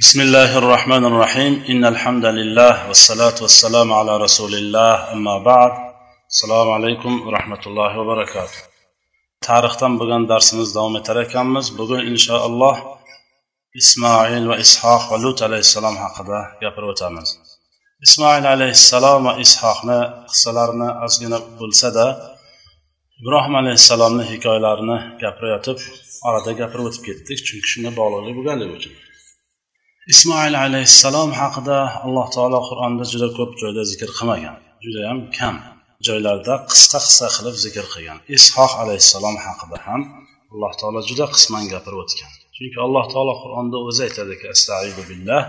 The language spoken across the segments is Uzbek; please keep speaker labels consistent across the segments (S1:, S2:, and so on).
S1: بسم الله الرحمن الرحيم إن الحمد لله والصلاة والسلام على رسول الله أما بعد السلام عليكم ورحمة الله وبركاته tarixdan bo'lgan darsimiz davom etar ekanmiz bugun inshaalloh ismoil va ishoq va lut alayhissalom haqida gapirib o'tamiz ismoil alayhissalom va ishoqni qissalarini ozgina bo'lsada ibrohim alayhissalomni hikoyalarini gapirayotib orada gapirib o'tib ketdik chunki shunga bog'liqlik bo'lganligi uchun ismoil alayhissalom haqida alloh taolo qur'onda juda ko'p joyda zikr qilmagan. Judayam kam joylarda qisqa qisqa qilib zikr qilgan. Ishoq alayhissalom haqida ham alloh taolo juda qisman gapirib o'tgan. Chunki alloh taolo qur'onda o'zi aytadiki astaidu billah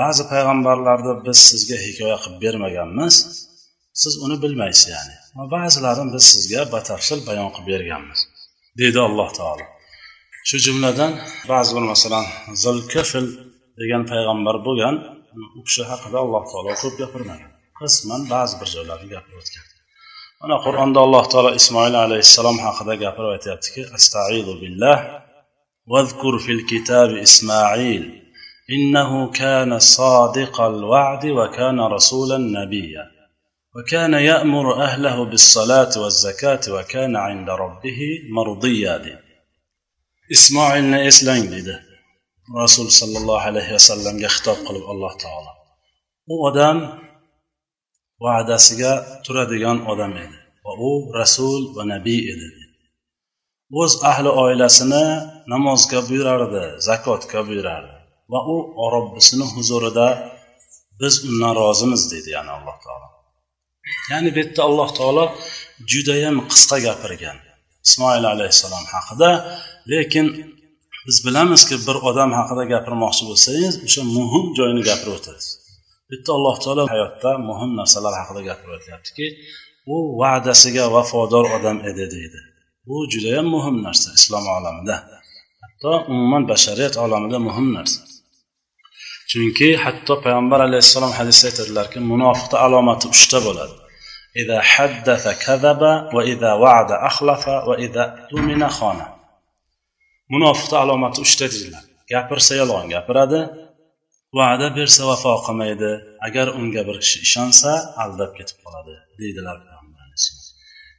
S1: ba'zi payg'ambarlarni biz sizga hikoya qilib bermaganmiz siz uni bilmaysiz ya'ni. Va ba'zilarini biz sizga batafsil bayon qilib berganmiz. Deydi alloh taolo shu jumladan ba'zi bir masalan zilkifl degan payg'ambar bo'lgan u kishi haqida alloh taolo ko'p gapirmagan qisman ba'zi bir joylarni gapirib o'tgan mana qur'onda alloh taolo ismoil alayhissalom haqida gapirib aytyaptiki astaidu billah واذكر في الكتاب إسماعيل إنه كان صادق الوعد وكان رسولا نبيا وكان يأمر أهله بالصلاة والزكاة وكان عند ربه مرضيا دي. إسماعيل إسلام dedi rasul sollallohu alayhi vasallamga xitob qilib alloh taolo u odam va'dasiga turadigan odam edi va u rasul va nabiy edi o'z ahli oilasini namozga buyurardi zakotga buyurardi va u robbisini huzurida biz undan rozimiz deydi ya'ni alloh taolo ya'ni bu yerda alloh taolo judayam qisqa gapirgan. Ismoil alayhissalom haqida. Lekin biz bilamizki bir odam haqida gapirmoqchi bo'lsangiz o'sha muhim joyini gapirib o'tasiz bu yerda alloh taolo hayotda muhim narsalar haqida gapirib o'tyaptiki u va'dasiga vafodor odam edi deydi. Bu judayam muhim narsa islom olamida. Hatto umuman bashariyat olamida muhim narsa. chunki hatto payg'ambar alayhissalom hadisda aytadilarki munofiqni alomati uchta bo'ladi. Ida haddasa kadaba va ida vada axlafa va ida tumina xona munofiqni alomati uchta deydilar. Gapirsa yolg'on gapiradi va'da bersa vafo qilmaydi. Agar unga bir kishi ishonsa aldab ketib qoladi deydilar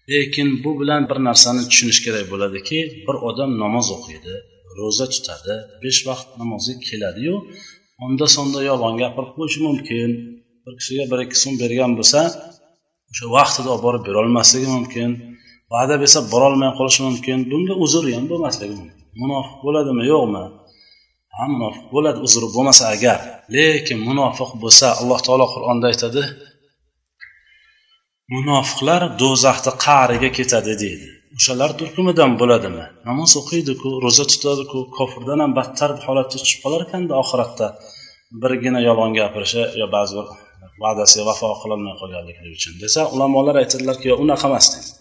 S1: lekin bu bilan bir narsani tushunish kerak bo'ladiki bir odam namoz o'qiydi ro'za tutadi besh vaqt namozga keladiyu onda sonda yolg'on gapirib qo'yishi mumkin. Bir kishiga bir ikki so'm bergan bo'lsa o'sha vaqtida olib borib berolmasligi mumkin. Va'da bersa borolmay qolishi mumkin. Bunga uzr ham bo'lmasligi mumkin. Munofiq bo'ladimi? Yo'qmi? Ha munofiq bo'ladi uzri bo'lmasa agar. Lekin munofiq bo'lsa alloh taolo qur'onda aytadi munofiqlar do'zaxni qa'riga ketadi deydi. O'shalar turkumidan bo'ladimi? Namoz o'qiydiku ro'za tutadiku kofirdan ham battar holatga tushib qolar ekanda oxiratda. Birgina yolg'on gapirishi yo ba'zi bir va'dasiga vafo qilolmay qolganligi uchun desa ulamolar aytadilarki yo unaqa emas deydi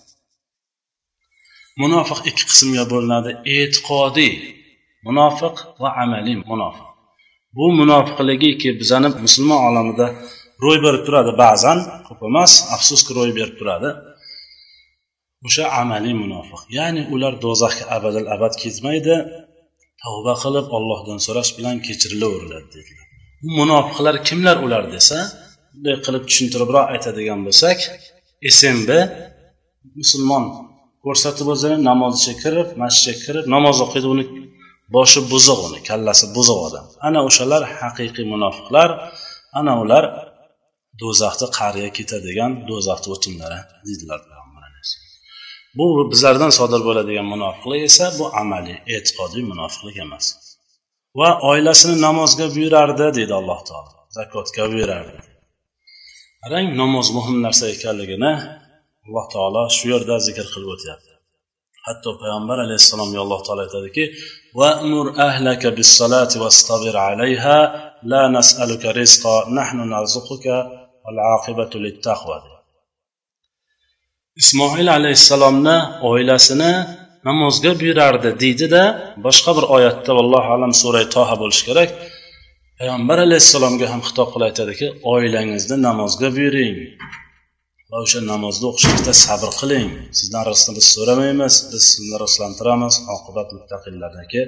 S1: munofiq ikki qismga bo'linadi. E'tiqodiy munofiq va amaliy munofiq. Bu munofiqligiki bizani musulmon olamida ro'y berib turadi. Ba'zan ko'p emas afsuski ro'y berib turadi. O'sha amaliy munofiq. Ya'ni ular do'zaxga abadal abad ketmaydi tavba qilib ollohdan so'rash bilan kechirilaveriladi dedilar. Bu munofiqlar kimlar ular desa bunday qilib tushuntiribroq aytadigan bo'lsak smb musulmon ko'rsatib o'zini namozga kirib masjidga kirib namoz o'qiydi uni boshi buzuq uni kallasi buzuq odam. Ana o'shalar haqiqiy munofiqlar ana ular do'zaxni qa'riga ketadigan do'zaxni o'tinlari deydilar bu bizlardan sodir bo'ladigan munofiqlik esa bu amaliy e'tiqodiy munofiqlik emas. Va oilasini namozga buyurardi deydi alloh taolo. Zakotga buyurardi. Qarang namoz muhim narsa ekanligini alloh taolo shu yerda zikr qilib o'tyapti. Hatto payg'ambar alayhissalomga alloh taolo aytadiki vamur ahlaka bis-salati vastabir alayha la nas'aluka rizqa nahnu narzuquka val aqibatu lit-taqva ismoil alayhissalomni oilasini namozga buyurardi deydida boshqa bir oyatda vallohu alam suray toha bo'lishi kerak. Payg'ambar alayhissalomga ham xitob qilib aytadiki oilangizni namozga buyuring. Va o'sha namozni o'qishlikda sabr qiling. Sizdan rizqni biz so'ramaymiz biz sizni rizqlantiramiz oqibat muttaqillarniki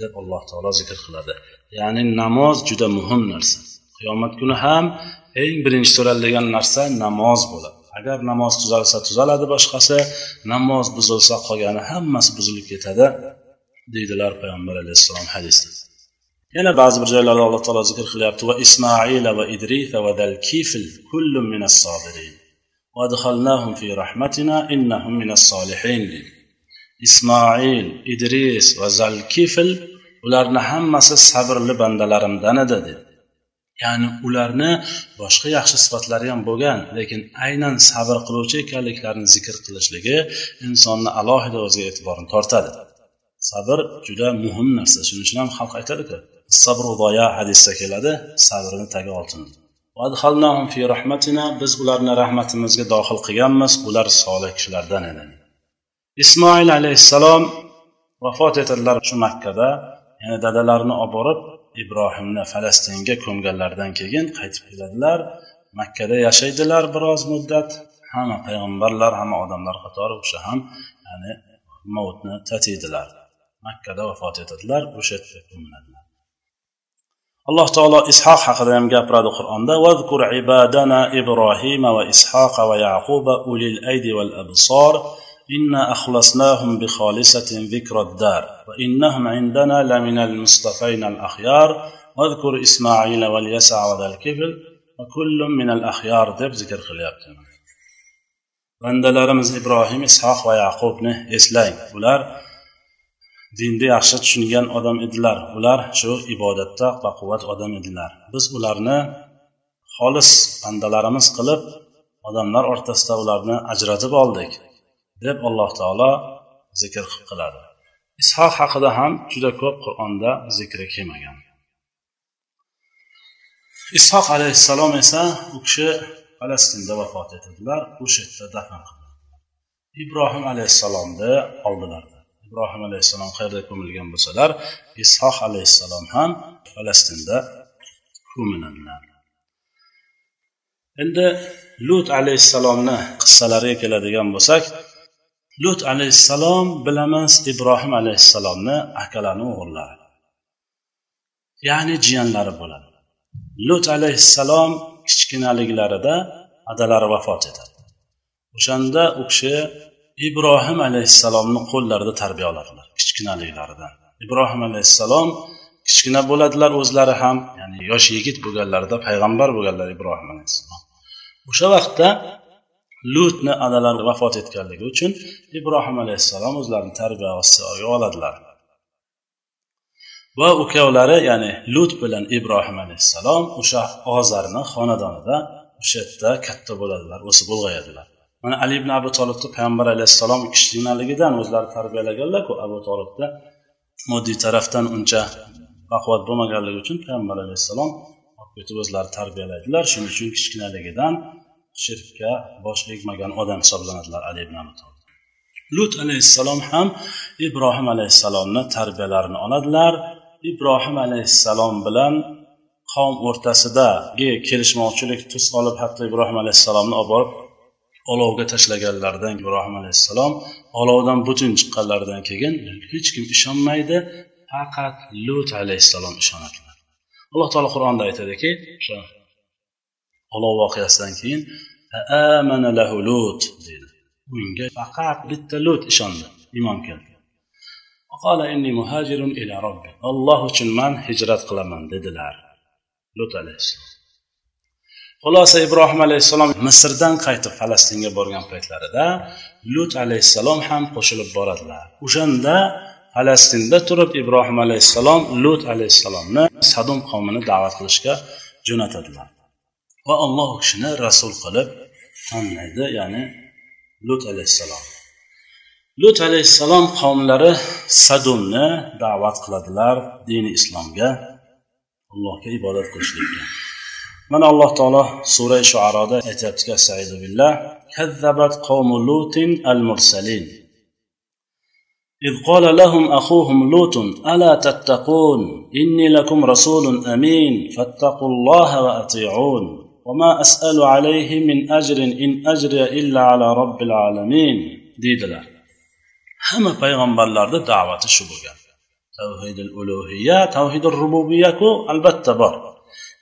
S1: deb alloh taolo zikr qiladi. Ya'ni namoz juda muhim narsa. Qiyomat kuni ham eng birinchi so'raladigan narsa namoz bo'ladi. agar namoz tuzalsa tuzaladi boshqasi namoz buzilsa qolgani hammasi buzilib ketadi deydilar payg'ambar alayhissalom hadisda yana ba'zi bir joylarda alloh taolo zikr qilyapti va ismoila va idrisa va dal kifl kullum minas sobirin وادخلناهم في رحمتنا إنهم من الصالحين ismoil idris va zalkifl ularni hammasi sabrli bandalarimdan edi dedi Ya'ni ularni boshqa yaxshi sifatlari ham bo'lgan lekin aynan sabr qiluvchi ekanliklarini zikr qilishligi insonni alohida o'ziga e'tiborini tortadi. Sabr juda muhim narsa shuning uchun ham xalq aytadiku sabr hadisda keladi sabrni tagi oltin. Biz ularni rahmatimizga dohil qilganmiz ular solih kishilardan edi. Ismoil alayhissalom vafot etadilar shu makkada ya'ni dadalarini olib borib ibrohimni falastinga ko'mganlaridan keyin qaytib keladilar. Makkada yashaydilar biroz muddat. Hamma payg'ambarlar hamma odamlar qatori o'sha ham ya'ni mavutni tatiydilar. Makkada vafot etadilar o'sha yerda ko'miladilar. Alloh taolo ishoq haqida ham gapiradi qur'onda. Vazkur ibadana ibrohima va ishoqa va yaquba ulil aydi val absor. إنا أخلصناهم بخالصة ذكر الدار وإنهم عندنا لمن المصطفين الأخيار واذكر إسماعيل واليسع وذا الكفل وكل من الأخيار deb zikr qilyapti bandalarimiz ibrohim ishoq va yaqubni eslang ular dinni yaxshi tushungan odam edilar ular shu ibodatda baquvvat odam edilar biz ularni xolis bandalarimiz qilib odamlar o'rtasida ularni ajratib oldik Deb alloh taolo zikr qiladi. Ishoq haqida ham juda ko'p qur'onda zikri kelmagan. Ishoq alayhissalom esa u kishi falastinda vafot etadilar o'sha yerda dafn qilinadilar ibrohim alayhissalomni oldilarida ibrohim alayhissalom qayerda ko'milgan bo'lsalar ishoq alayhissalom ham falastinda ko'miladilar endi lut alayhissalomni qissalariga keladigan bo'lsak lut alayhissalom bilamiz ibrohim alayhissalomni akalani o'g'illari. Ya'ni jiyanlari bo'ladi. Lut alayhissalom kichkinaliklarida adalari vafot etadi. O'shanda u kishi ibrohim alayhissalomni qo'llarida tarbiya oladilar kichkinaliklaridan. Ibrohim alayhissalom kichkina bo'ladilar o'zlari ham ya'ni yosh yigit bo'lganlarida payg'ambar bo'lganlar ibrohim alayhissalom. O'sha vaqtda lutni adalari vafot etganligi uchun ibrohim alayhissalom o'zlarini tarbiya ostiga oladilar. Va ukavlari ya'ni lut bilan ibrohim alayhissalom o'sha ozarni xonadonida o'sha yerda katta bo'ladilar o'sib ulg'ayadilar. Mana ali ibn abu tolibni payg'ambar alayhissalom kichkinaligidan o'zlari tarbiyalaganlarku abu tolibni moddiy tarafdan uncha baquvvat bo'lmaganligi uchun payg'ambar alayhissalom olib ketib o'zlari tarbiyalaydilar. Shuning uchun kichkinaligidan shirkka bosh egmagan odam hisoblanadilar ali ibn abi tolib lut alayhissalom ham ibrohim alayhissalomni tarbiyalarini oladilar. Ibrohim alayhissalom bilan qavm o'rtasidagi kelishmovchilik tus olib hatto ibrohim alayhissalomni olib borib olovga tashlaganlaridan ibrohim alayhissalom olovdan butun chiqqanlaridan keyin hech kim ishonmaydi. Faqat lut alayhissalom ishonadilar. Alloh taolo qur'onda aytadiki o'sha olov voqeasidan keyin lahu lut deydi unga faqat bitta lut ishondi iymon keldi. alloh uchun man hijrat qilaman dedilar lut alayhissalom. Xulosa ibrohim alayhissalom misrdan qaytib falastinga borgan paytlarida lut alayhissalom ham qo'shilib boradilar. O'shanda falastinda turib ibrohim alayhissalom lut alayhissalomni sadum qavmini da'vat qilishga jo'natadilar. va alloh u kishini rasul qilib tanlaydi ya'ni lut alayhissalom lut alayhissalom qavmlari sadumni da'vat qiladilar dini islomga allohga ibodat qilishlikka mana alloh taolo sura shuaroda aytyaptiki astaidu billah كذبت قوم لوط المرسلين إذ قال لهم أخوهم لوط ألا تتقون إني لكم رسول أمين فاتقوا الله وأطيعون وما أسأل عليه من أجر إن أجري إلا على رب العالمين deydilar hamma payg'ambarlarni da'vati shu bo'lgan tavhidil ulug'iya tavhidil rububiyaku albatta bor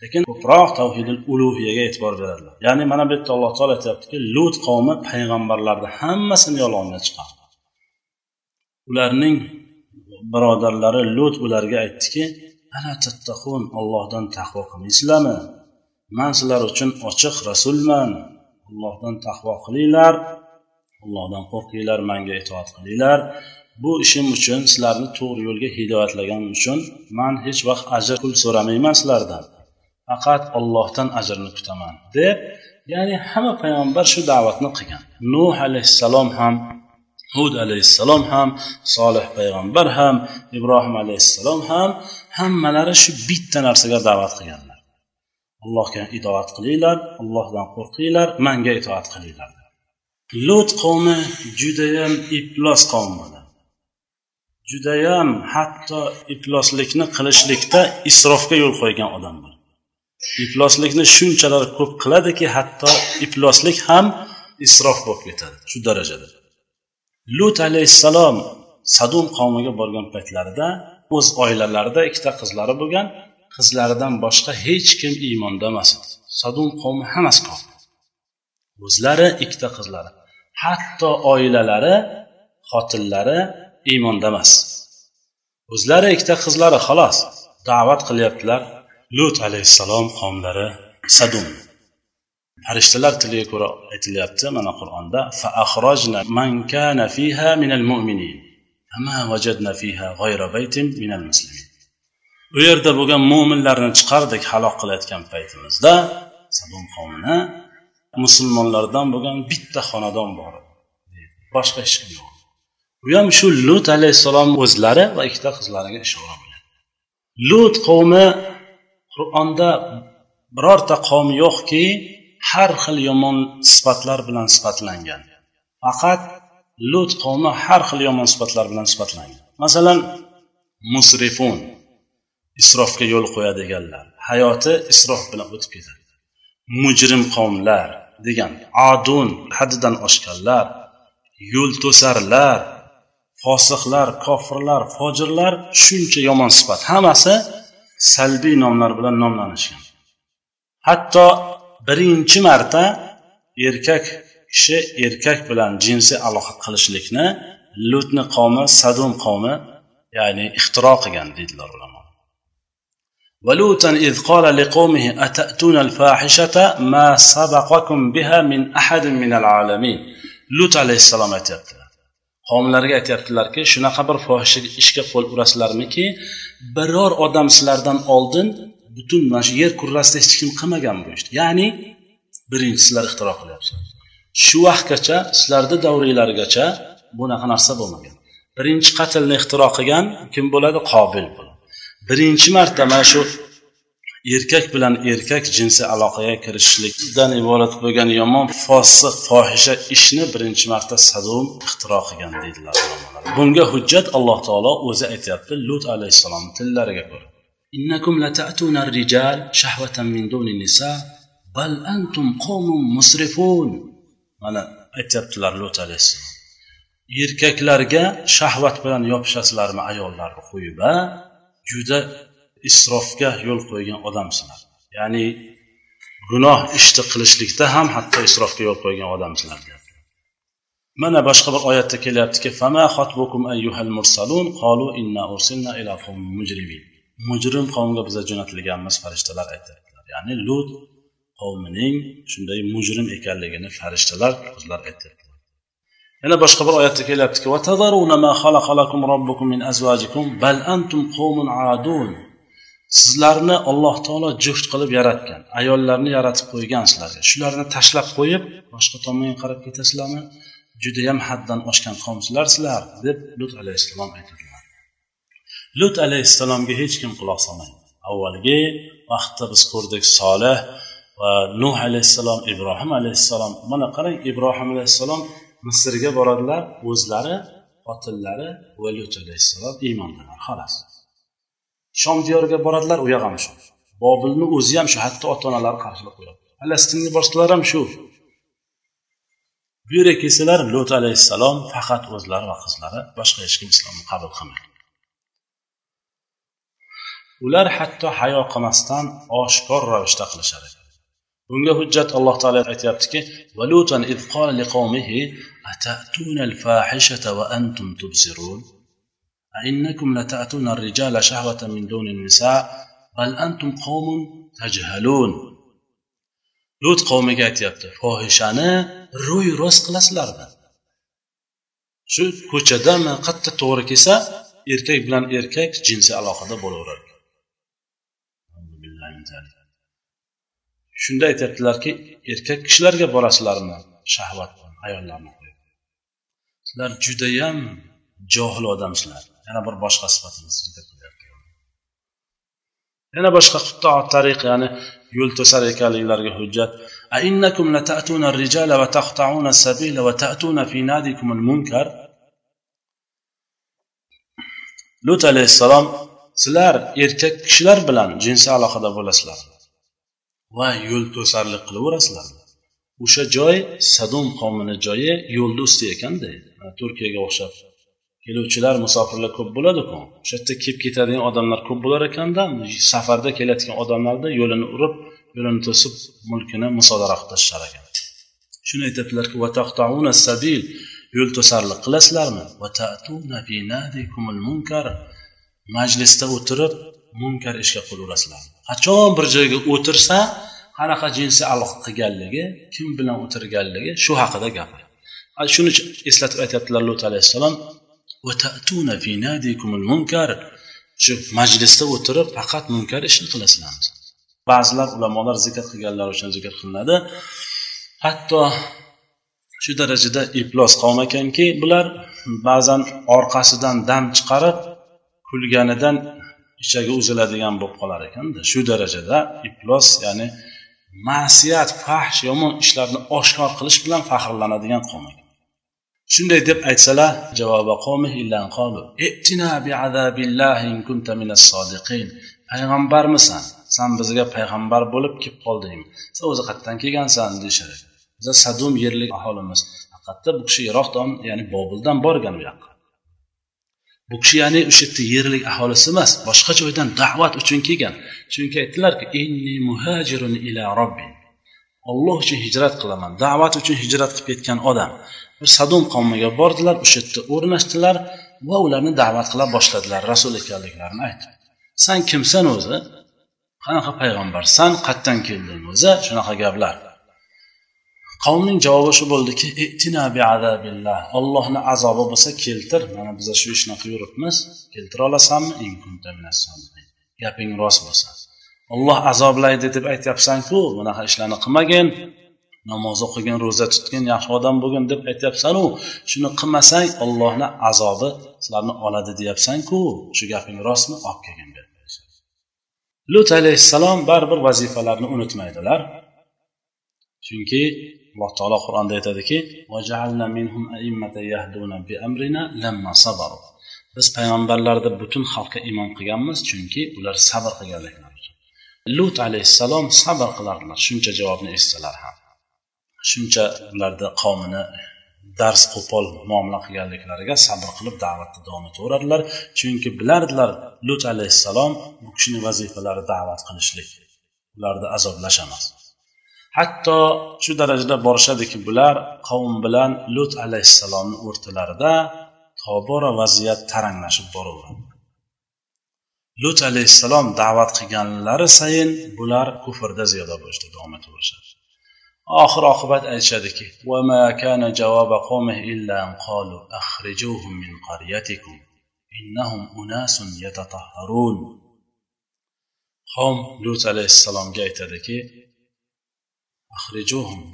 S1: lekin ko'proq tavhidil ulug'iyaga e'tibor beradilar ya'ni mana bu yerda alloh taolo aytyaptiki lut qavmi payg'ambarlarni hammasini yolg'onga chiqardi ularning birodarlari lut ularga aytdiki ana tattaqun ollohdan taqvo qilmaysizlarmi Man sizlar uchun ochiq rasulman. Allohdan taqvo qilinglar. Allohdan qo'rqinglar manga itoat qilinglar. Bu ishim uchun sizlarni to'g'ri yo'lga hidoyatlaganim uchun man hech vaqt ajr pul so'ramayman sizlardan. Faqat ollohdan ajrni kutaman deb ya'ni hamma payg'ambar shu da'vatni qilgan. Nuh alayhissalom ham hud alayhissalom ham solih payg'ambar ham ibrohim alayhissalom ham hammalari shu bitta narsaga da'vat qilganlar. Allohga itoat qilinglar allohdan qo'rqinglar manga itoat qilinglar. Lut qavmi judayam iflos qavm bo'ldi judayam hatto ifloslikni qilishlikda isrofga yo'l qo'ygan odamlar. Ifloslikni shunchalar ko'p qiladiki hatto ifloslik ham isrof bo'lib ketadi shu darajada. Lut alayhissalom sadum qavmiga borgan paytlarida o'z oilalarida ikkita qizlari bo'lgan qizlaridan boshqa hech kim iymonda emas edi sadum qavmi hammasi kofir o'zlari ikkita qizlari hatto oilalari xotinlari iymonda emas o'zlari ikkita qizlari xolos da'vat qilyaptilar. Lut alayhissalom qavmlari sadum. Farishtalar tiliga ko'ra aytilyapti mana qur'onda man kana fiha minal mu'minin fama wajadna fiha ghayra baytin minal muslimin. U yerda bo'lgan mo'minlarni chiqardik halok qilayotgan paytimizda. Sadom qavmini musulmonlardan bo'lgan bitta xonadon bor. Boshqa hech kim yo'q. U ham shu lut alayhissalom o'zlari va ikkita qizlariga ishora bilan lut qavmi qur'onda birorta qavm yo'qki har xil yomon sifatlar bilan sifatlangan. Faqat lut qavmi har xil yomon sifatlar bilan sifatlangan. Masalan musrifun. Isrofga yo'l qo'yadiganlar hayoti isrof bilan o'tib ketadi. Mujrim qavmlar degan adun haddidan oshganlar yo'l to'sarlar fosiqlar kofirlar fojirlar shuncha yomon sifat. Hammasi salbiy nomlar bilan nomlanishgan. Hatto birinchi marta erkak kishi erkak bilan jinsiy aloqa qilishlikni lutni qavmi sadum qavmi ya'ni ixtiro qilgan deydilar ulamo ولوطا إذ قال لقومه أتأتون الفاحشة ما سبقكم بها من أحد من العالمين lut alayhissalom aytyaptilar qavmlariga aytyaptilarki shunaqa bir fohisha ishga qo'l urasizlarmiki biror odam sizlardan oldin butun mana shu yer kurrasida hech kim qilmagan bu ishni ya'ni birinchi sizlar ixtiro qilyapsizlar shu vaqtgacha sizlarni davringlargacha bunaqa narsa bo'lmagan birinchi qatlni ixtiro qilgan kim bo'ladi qobil bo'ladi birinchi marta mana shu erkak bilan erkak jinsiy aloqaga kirishlikdan iborat bo'lgan yomon fosiq fohisha ishni birinchi marta sadum ixtiro qilgan deydilar bunga hujjat alloh taolo o'zi aytyapti lut alayhissalom tillariga ko'ra إنكم لتأتون الرجال شهوة من دون النساء بل أنتم قوم مسرفون mana aytyaptilar lut alayhissalom erkaklarga shahvat bilan yopishasizlarmi ayollarni qo'yib a juda isrofga yo'l qo'ygan odamsizlar. Ya'ni gunoh ishni qilishlikda ham hatto isrofga yo'l qo'ygan odamsizlar mana boshqa bir oyatda kelyaptiki fama ayyuhal mursalun? Qalu inna ursilna mujrim qavmga biza jo'natilganmiz farishtalar aytyaptilar. Ya'ni lut qavmining shunday mujrim ekanligini farishtalar o'zlari aytyaptilar. Yana boshqa bir oyatda kelyaptiki bal antum qawmun sizlarni alloh taolo juft qilib yaratgan ayollarni yaratib qo'ygan sizlarga. Shularni tashlab qo'yib boshqa tomonga qarab ketasizlarmi? Judayam haddan oshgan qavmsizlar sizlar deb lut alayhissalom aytadilar. Lut alayhissalomga hech kim quloq solmaydi. Avvalgi vaqtda biz ko'rdik solih va nuh alayhissalom ibrohim alayhissalom. Mana qarang ibrohim alayhissalom misrga boradilar o'zlari xotinlari va lut alayhissalom iymondalar xolos. Shom diyoriga boradilar u yoq ham shu. Bobilni o'zi ham shu hatto ota onalari qarshilik qo'yadi falastinga borsalar ham shu. Bu yerga kelsalar lut alayhissalom faqat o'zlari va qizlari boshqa hech kim islomni qabul qilmagan ular hatto hayo qilmasdan oshkor ravishda qilishar ekan bunga hujjat alloh taolo aytyaptiki valutan id qala liqawmihi atatuna al-fahishata wa antum tubsirun أئنكم لتأتون الرجال شهوة من دون النساء بل أنتم قوم تجهلون lut qavmiga aytyapti fohishani ro'y rost qilasizlarmi shu ko'chadami qayerda to'g'ri kelsa erkak bilan erkak jinsiy aloqada bo'laveradi shunda aytyaptilarki erkak kishilarga borasizlarmi shahvat bilan ayollarni qo'yib sizlar judayam johil odamsizlar yana bir boshqa sifatini yana boshqa qutto tariq ya'ni yo'l to'sar ekanliklariga hujjat أئنكم لتأتون الرجال وتقطعون السبيل وتأتون في ناديكم المنكر lut alayhissalom sizlar erkak kishilar bilan jinsiy aloqada bo'lasizlar va yo'l to'sarlik qilaverasizlar o'sha joy sadum qavmini joyi yo'lni usti ekanda turkiyaga o'xshab keluvchilar musofirlar ko'p bo'ladiku. O'sha yerda kelib ketadigan odamlar ko'p bo'lar ekanda safarda kelayotgan odamlarni yo'lini urib yo'lini to'sib mulkini musodara qilib tashlar ekan. Shuni aytyaptilarki yo'l to'sarlik qilasizlarmi? Majlisda o'tirib munkar ishga qo'laverasizlar qachon bir joyga o'tirsa qanaqa jinsiy aloqa qilganligi kim bilan o'tirganligi shu haqida gapir shuning uchun eslatib aytyaptilar lut alayhissalom shu majlisda o'tirib faqat munkar ishni qilasizlar ba'zilar ulamolar zikr qilganlar uchun zikr qilinadi. Hatto shu darajada iflos qavm ekanki bular ba'zan orqasidan dam chiqarib kulganidan ichagi uziladigan bo'lib qolar ekanda. Shu darajada iflos ya'ni ma'siyat fahsh yomon ishlarni oshkor qilish bilan faxrlanadigan qavm shunday deb aytsalar javobi payg'ambarmisan? San bizga payg'ambar bo'lib kelib qolding. San o'zi qayerdan kelgansan deyishadi. Biza sadum yerlik aholimiz. Haqiqatda bu kishi iroqdan ya'ni bobildan borgan u yoqqa. Bu kishi ya'ni o'sha yerda yerlik aholisi emas. Boshqa joydan da'vat uchun kelgan. Chunki aytdilarki inni muhajirun ila robbi olloh uchun hijrat qilaman. Da'vat uchun hijrat qilib ketgan odam. Bir sadum qavmiga bordilar o'sha yerda o'rnashdilar va ularni da'vat qila boshladilar. Rasul ekanliklarini aytib san kimsan o'zi? Qanaqa payg'ambarsan qayerdan kelding o'zi? Shunaqa gaplar. Qavmning javobi shu bo'ldiki ollohni azobi bo'lsa keltir. Mana biza shu ishni qilib yuribmiz. Keltira olasanmi? Gaping rost bo'lsa. Olloh azoblaydi deb aytyapsanku bunaqa ishlarni qilmagin. Namoz o'qigin ro'za tutgin yaxshi odam bo'lgin deb aytyapsanu. Shuni qilmasang ollohni azobi sizlarni oladi deyapsanku shu gaping rostmi? Olib kelgin lut alayhissalom baribir vazifalarni unutmaydilar. Chunki alloh taolo qur'onda aytadiki biz payg'ambarlarni butun xalqqa iymon qilganmiz chunki ular sabr qilganliklari uchun. Lut alayhissalom sabr qilardilar shuncha javobni eshitsalar ham. Shuncha ularni qavmini dars qo'pol muomala qilganliklariga sabr qilib da'vatni davom etaveradilar chunki bilardilar lut alayhissalom bu kishini vazifalari da'vat qilishlik ularni azoblash emas hatto shu darajada borishadiki bular qavm bilan lut alayhissalomni o'rtalarida tobora vaziyat taranglashib boraveradi lut alayhissalom da'vat qilganlari sayin bular kufrda ziyoda bo'lishda davom etaverishadi oxir oqibat aytishadiki qavm lut alayhissalomga aytadiki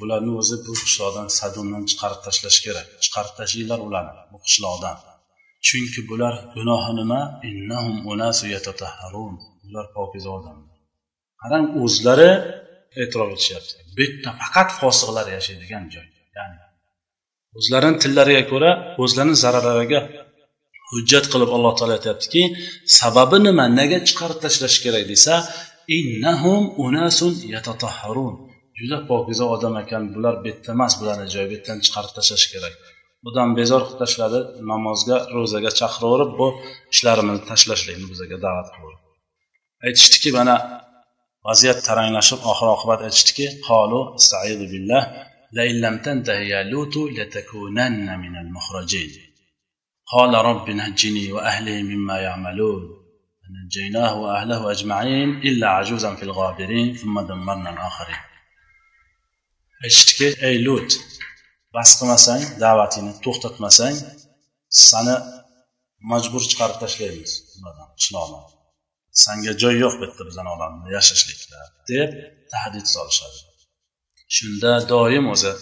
S1: bularni o'zi bu qishloqdan sadumdan chiqarib tashlash kerak. Chiqarib tashlanglar ularni bu qishloqdan. Chunki bular gunohi nima? Innahum ular pokiza odamlar. Qarang o'zlari e'tirof etishyapti. Bu yerda faqat fosiqlar yashaydigan joy. Ya'ni o'zlarini tillariga ko'ra o'zlarini zararlariga hujjat qilib alloh taolo aytyaptiki sababi nima? Nega chiqarib tashlash kerak? desa innahum unasun yatatahharun. juda pokiza odam ekan bular bu yerda emas bularni joyi bu yerdan chiqarib tashlash kerak budan bezor qilib tashladi namozga ro'zaga chaqiraverib bu ishlarimizni tashlashlikni bizga da'vat qilib aytishdiki mana vaziyat taranglashib oxir oqibat aytishdiki qolu astaidu billah لئن لم تنته يا لوط لتكونن من المخرجين قال رب نجني وأهلي مما يعملون فنجيناه وأهله أجمعين إلا عجوزا في الغابرين ثم دمرنا الآخرين aytishdiki ey lut bas qilmasang da'vatingni to'xtatmasang sani majbur chiqarib tashlaymiz qishloqdan. Sanga joy yo'q bu yerda bizani olamizda yashashlikda deb tahdid solishadi. Shunda doim o'zi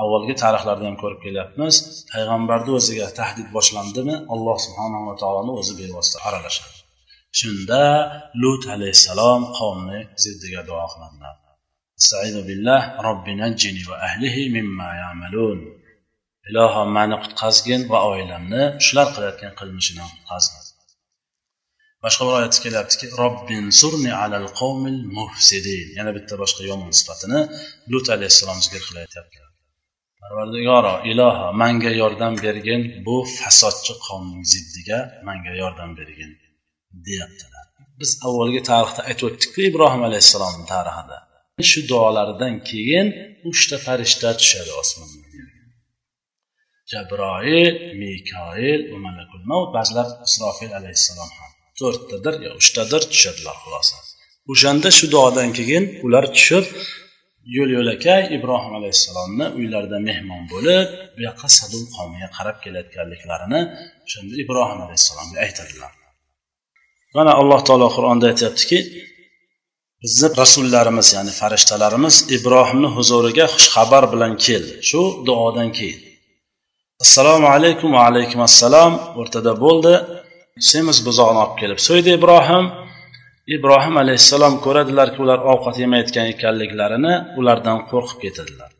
S1: avvalgi tarixlarda ham ko'rib kelyapmiz payg'ambarni o'ziga tahdid boshlandimi alloh subhanava taoloni o'zi bevosita aralashadi. Shunda lut alayhissalom qavmni ziddiga duo qiladilar. Billah va ahlihi mimma ya'malun. Iloho mani qutqazgin va oilamni shular qilayotgan qilmishidan qutqazgin boshqa bir oyatda kelyaptiki robbin surni alal qavmil mufsidin. Yana bitta boshqa yomon sifatini lut alayhissalom zikr qilayotgan parvardigoro iloho manga yordam bergin bu fasodchi qavmning ziddiga manga yordam bergin deyaptilar. Biz avvalgi tarixda aytib o'tdikku ibrohim alayhissalomni tarixida shu duolaridan keyin uchta farishta tushadi osmondan jabroil mikoil va malakul mavt ba'zilar isrofil alayhissalom ham. To'rttadir yo uchtadir tushadilar xulosa. O'shanda shu duodan keyin ular tushib yo'l yo'lakay ibrohim alayhissalomni uylarida mehmon bo'lib bu yoqqa sadul qavmiga qarab kelayotganliklarini o'shanda ibrohim alayhissalomga aytadilar. Mana alloh taolo qur'onda aytyaptiki bizni rasullarimiz ya'ni farishtalarimiz ibrohimni huzuriga xushxabar bilan keldi. Shu duodan keyin. Assalomu alaykum va alaykum assalom o'rtada bo'ldi. Semiz buzoqni olib kelib so'ydi ibrohim. Ibrohim alayhissalom ko'radilarki ular ovqat yemayotgan ekanliklarini ulardan qo'rqib ketadilar.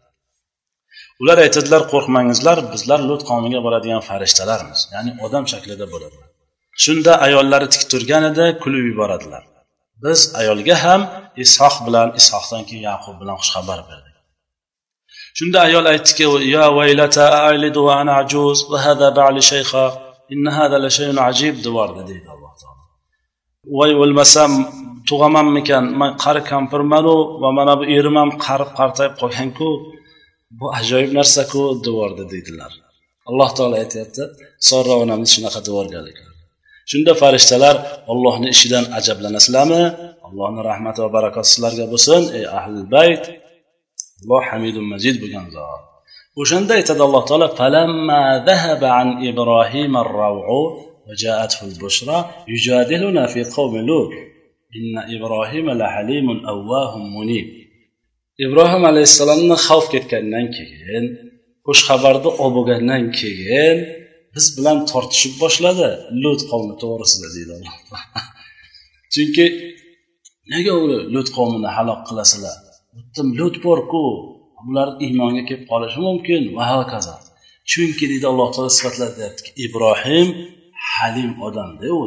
S1: Ular aytadilar qo'rqmangizlar bizlar lut qavmiga boradigan farishtalarmiz. Ya'ni odam shaklida bo'ladilar. Shunda ayollari tik turgan edi kulib yuboradilar. Biz ayolga ham ishoq bilan ishoqdan keyin yaqub bilan xushxabar berdik. Shunda ayol aytdiki ya vaylata alidu va ana ajuz va hada ba'li shaykha inna hada la shay'un ajib devordi deydi alloh taolo. Voy o'lmasam tug'amanmikan? Man qari kampirmanu va mana bu erim ham qarib qartayib qolganku bu ajoyib narsaku devordi deydilar. Alloh taolo aytyapti sorra onamiz shunaqa devorganligini shunda farishtalar ollohni ishidan ajablanasizlarmi allohni rahmati va barakoti sizlarga bo'lsin ey ahli bayt alloh hamidun majid bo'lgan zot o'shanda aytadi alloh taolo falamma dhahaba an ibrohim ar-raw'u وجاءته البشرى يجادلنا في قوم لوط إن إبراهيم لحليم أواه منيب ibrohim alayhissalomni xavf ketgandan keyin xushxabarni olib bo'lgandan keyin biz bilan tortishib boshladi. Lut qavmi to'g'risida deydi alloh. Chunki nega u lut qavmini halok qilasizlar? Lut borku. Bular iymonga kelib qolishi mumkin va hokazo. Chunki deydi alloh taolo sifatlayaptiki ibrohim halim odamda u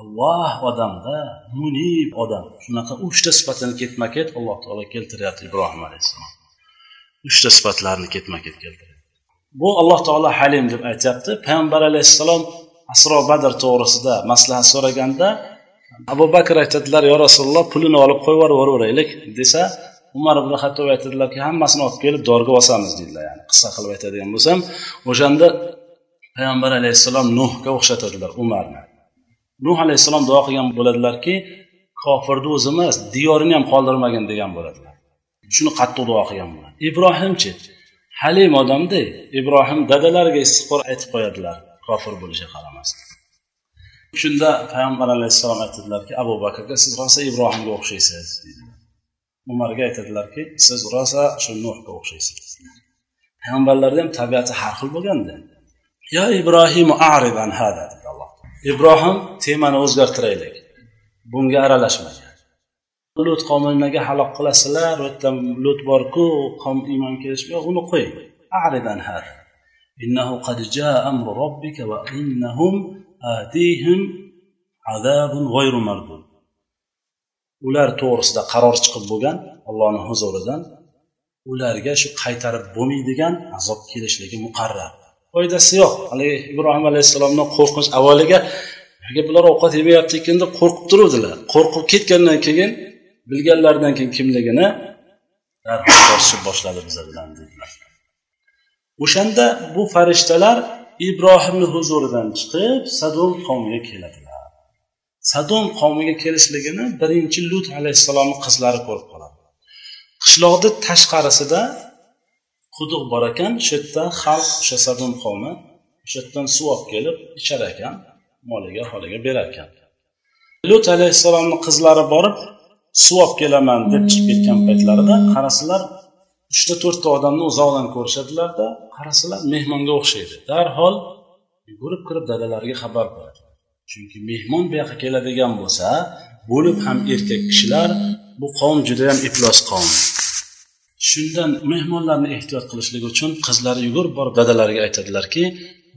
S1: alloh odamda munib odam. Shunaqa uchta sifatini ketma ket alloh taolo keltiryapti ibrohim alayhissalom. Uchta sifatlarni ketma ket keltiryapti. Bu alloh taolo halim deb aytyapti. Payg'ambar alayhissalom asro badr to'g'risida maslahat so'raganda abu bakr aytadilar yo rasululloh pulini olib qo'yib yuboraveraylik desa umar ibn hattob aytadilarki hammasini olib kelib dorga bosamiz deydilar. Ya'ni qissa qilib aytadigan bo'lsam o'shanda payg'ambar alayhissalom nuhga o'xshatadilar umarni. Nuh alayhissalom duo qilgan bo'ladilarki kofirni o'zi emas diyorini ham qoldirmagin degan bo'ladilar. Shuni qattiq duo qilgan bo'ladi. Ibrohimchi halim odamda ibrohim dadalariga istig'for aytib qo'yadilar kofir bo'lishiga qaramasdan. Shunda payg'ambar alayhissalom aytadilarki abu bakrga siz rosa ibrohimga o'xshaysiz deydilar umarga aytadilarki siz rosa shu nuhga o'xshaysiz payg'ambarlarni ham tabiati har xil bo'lganda yo ibrohim aridan hada dedi alloh ibrohim temani o'zgartiraylik bunga aralashmagan lut qavmiga halok qilasizlar u yerda lut borku qom iymon kelish yo'q uni qo'y. Aridan har. Innahu qad jaa amru robbika va innahum atihim azabun g'ayru mardud. Ular to'g'risida qaror chiqib bo'lgan allohni huzuridan ularga shu qaytarib bo'lmaydigan azob kelishligi muqarrar. Foydasi yo'q. Haligi ibrohim alayhissalomni qo'rqinch avvaliga bular ovqat yemayapti ekan? deb qo'rqib turuvdilar. Qo'rqib ketgandan keyin bilganlaridan keyin kimligini darhol tortishib boshladi biza bilan dedilar o'shanda bu farishtalar ibrohimni huzuridan chiqib sadom qavmiga keladilar. Sadom qavmiga kelishligini birinchi lut alayhissalomni qizlari ko'rib qoladi. Qishloqni tashqarisida quduq bor ekan shu yerda xalq o'sha sadom qavmi o'sha yerdan suv olib kelib ichar ekan moliga holiga berar ekan. Lut alayhissalomni qizlari borib suv olib kelaman deb chiqib ketgan paytlarida qarasalar uchta to'rtta odamni uzoqdan ko'rishadilarda qarasalar mehmonga o'xshaydi. Darhol yugurib kirib dadalariga xabar beradi. Chunki mehmon bu yoqqa keladigan bo'lsa bo'lib ham erkak kishilar bu qavm judayam iflos qavm. Shundan mehmonlarni ehtiyot qilishlik uchun qizlari yugurib borib dadalariga aytadilarki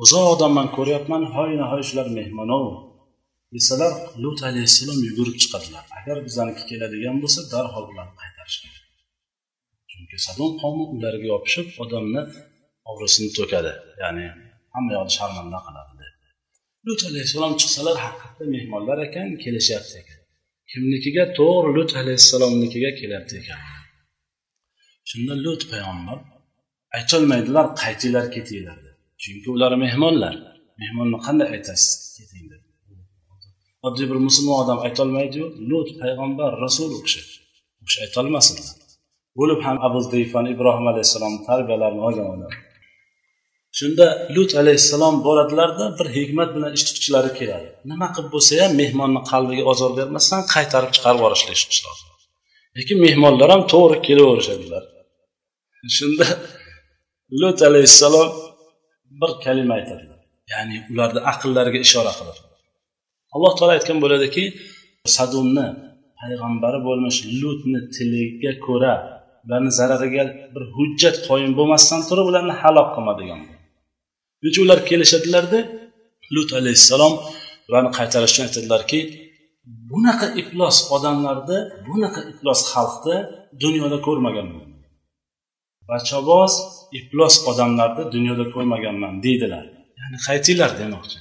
S1: uzoqdan man ko'ryapman hoy nahoy shular mehmonov desalar lut alayhissalom yugurib chiqadilar. Agar bizaniki keladigan bo'lsa darhol ularni qaytarish kerak. Chunki sadom qavmi ularga yopishib odamni obro'sini to'kadi. Ya'ni hamma yoqni sharmanda qiladi lut alayhissalom chiqsalar haqiqatda mehmonlar ekan kelishyapti ekan. Kimnikiga to'g'ri lut alayhissalomnikiga kelyapti ekan. Shunda lut payg'ambar aytolmaydilar qaytinglar ketinglar deb chunki ular mehmonlar. Mehmonni qanday aytasiz? Keting oddiy bir musulmon odam aytolmaydiyu lut payg'ambar rasul u kishi. U kishi aytolmasin. Bo'lib ham abu zayfani ibrohim alayhissalomni tarbiyalarini olgan odam. Shunda lut alayhissalom boradilarda bir hikmat bilan ish tutuvchilari keladi. Nima qilib bo'lsa ham mehmonni qalbiga ozor bermasdan qaytarib chiqarib yuborishlik lozim lekin mehmonlar ham to'g'ri kelaverishadilar. Shunda lut alayhissalom bir kalima aytadilar. Ya'ni ularni aqllariga ishora qilib alloh taolo aytgan bo'ladiki sadumni payg'ambari bo'lmish lutni tiliga ko'ra ularni zarariga bir hujjat qoyim bo'lmasdan turib ularni halok qilma degan shuning uchun ular kelishadilarda? Lut alayhissalom ularni qaytarish uchun aytadilarki bunaqa iflos odamlarni bunaqa iflos xalqni dunyoda ko'rmaganman. Bachaboz iflos odamlarni dunyoda ko'rmaganman deydilar. Ya'ni qaytinglar demoqchi.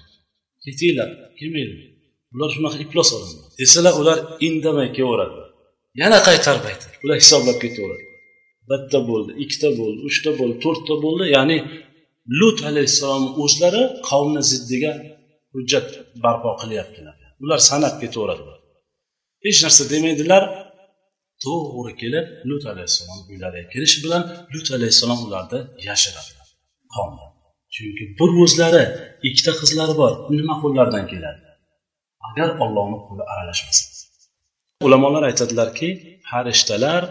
S1: Ketinglar kelmaydi. Ular shunaqa iflos odamlar desalar ular indamay kelaveradi. Yana qaytarib aytadi ular hisoblab ketaveradi. Bitta bo'ldi ikkita bo'ldi uchta bo'ldi to'rtta bo'ldi. Ya'ni lut alayhissalomni o'zlari qavmni ziddiga hujjat barpo qilyaptilar. Ular sanab ketaveradilar hech narsa demaydilar. To'g'ri kelib lut alayhissalom uylariga kelishi bilan lut alayhissalom ularni yashiradilar qavmni chunki bir o'zlari ikkita qizlari bor. Nima qo'llaridan keladi agar ollohni qo'li aralashmasa ulamolar aytadilarki farishtalar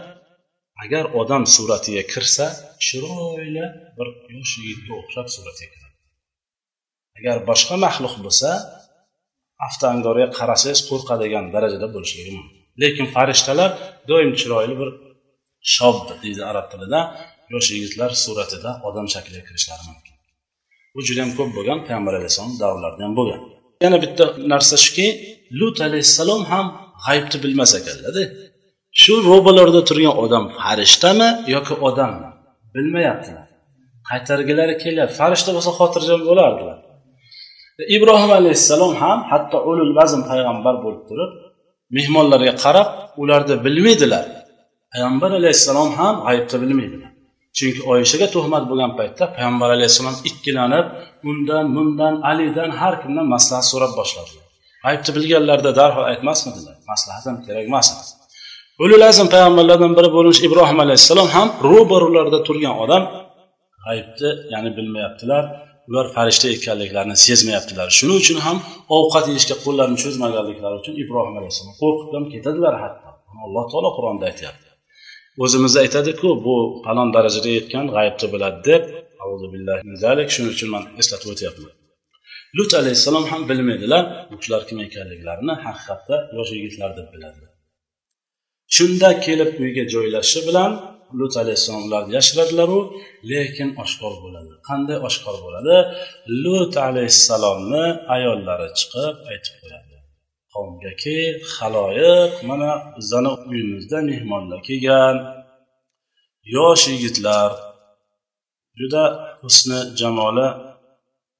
S1: agar odam suratiga kirsa chiroyli bir yosh yigitga o'xshab suratga kiradi. Agar boshqa maxluq bo'lsa avtoangorga qarasangiz qo'rqadigan darajada bo'lishligi mumkin. Lekin farishtalar doim chiroyli bir shob deydi arab tilida. Yosh yigitlar suratida odam shakliga kirishlari mumkin. Bu juda yam ko'p bo'lgan payg'ambar alayhissalom davrlarida ham bo'lgan. Yana bitta narsa shuki lut alayhissalom ham g'aybni bilmas ekanlarda shu ro'balarda turgan odam farishtami yoki odammi? Bilmayaptilar. Qaytargilari kelyapti farishta bo'lsa xotirjam bo'lardilar. Ibrohim alayhissalom ham hatto ulul vazm payg'ambar bo'lib turib mehmonlarga qarab ularda bilmaydilar. Payg'ambar alayhissalom ham g'aybni bilmaydilar. Chunki oyishaga tuhmat bo'lgan paytda payg'ambar alayhissalom ikkilanib undan bundan alidan har kimdan maslahat so'rab boshladilar. G'aybni bilganlarida darhol aytmasmidilar maslahat ham kerak emas. Ulul azm payg'ambarlardan biri bo'lmish ibrohim alayhissalom ham ro'barularida turgan odam g'aybni ya'ni bilmayaptilar ular farishta ekanliklarini sezmayaptilar. Shuning uchun ham ovqat yeyishga qo'llarini cho'zmaganliklari uchun ibrohim alayhissalom qo'rqib ham ketadilar hatto alloh taolo qur'onda aytyapti. O'zimiz aytadiku bu falon darajaga yetgan g'ayibni biladi deb shuning uchun man eslatib o'tyapman. Lut alayhissalom ham bilmaydilar bu kishilar kim ekanliklarini haqiqatda yosh yigitlar deb biladilar. Shunda kelib uyga joylashishi bilan lut alayhissalom ularni yashiradilaru lekin oshkor bo'ladi. Qanday oshkor bo'ladi? Lut alayhissalomni ayollari chiqib aytib qo'yadi. Qavmgaki haloyiq mana bizani uyimizda mehmonlar kelgan. Yosh yigitlar juda husni jamoli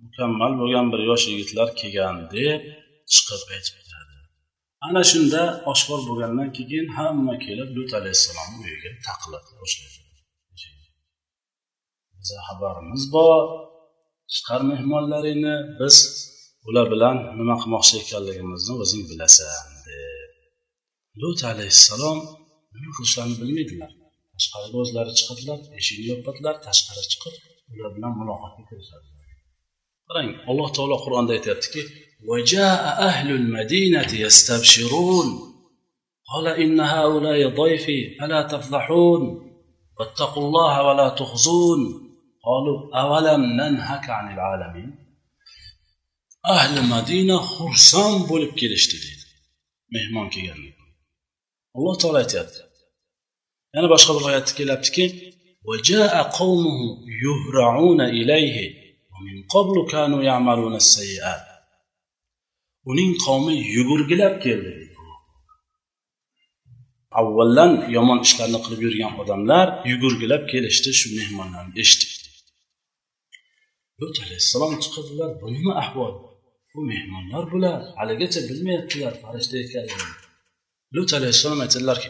S1: mukammal bo'lgan bir yosh yigitlar kelgan deb chiqib aytib beradi ana shunda oshkor bo'lgandan keyin hamma kelib lut alayhissalomni uyiga taqilib boshlaydi biza xabarimiz bor chiqar mehmonlaringni biz ular bilan nima qilmoqchi ekanligimizni o'zing bilasan deb lut alayhissalom nima qilishlarini bilmaydilar tashqariga o'zlari chiqadilar eshikni yopadilar tashqari chiqib ular bilan muloqotga kirishadilar qarang alloh taolo qur'onda aytyaptiki قال إن هؤلاء ضيفي فلا تفضحون واتقوا الله ولا تخزون قالوا أولم ننهك عن العالمين ahli madina xursand bo'lib kelishdi deydi mehmon kelganlik alloh taolo aytyapti yana boshqa bir oyatda kelyaptiki وجاء قومه يهرعون إليه ومن قبل كانوا يعملون السيئات uning qavmi yugurgilab keldi avvaldan yomon ishlarni qilib yurgan odamlar yugurgilab kelishdi shu mehmonlarni eshitib lut alayhissalom chiqadilar bu nima ahvol bu mehmonlar bular. Haligacha bilmayaptilar farishta ekanligini lut alayhissalom aytadilarki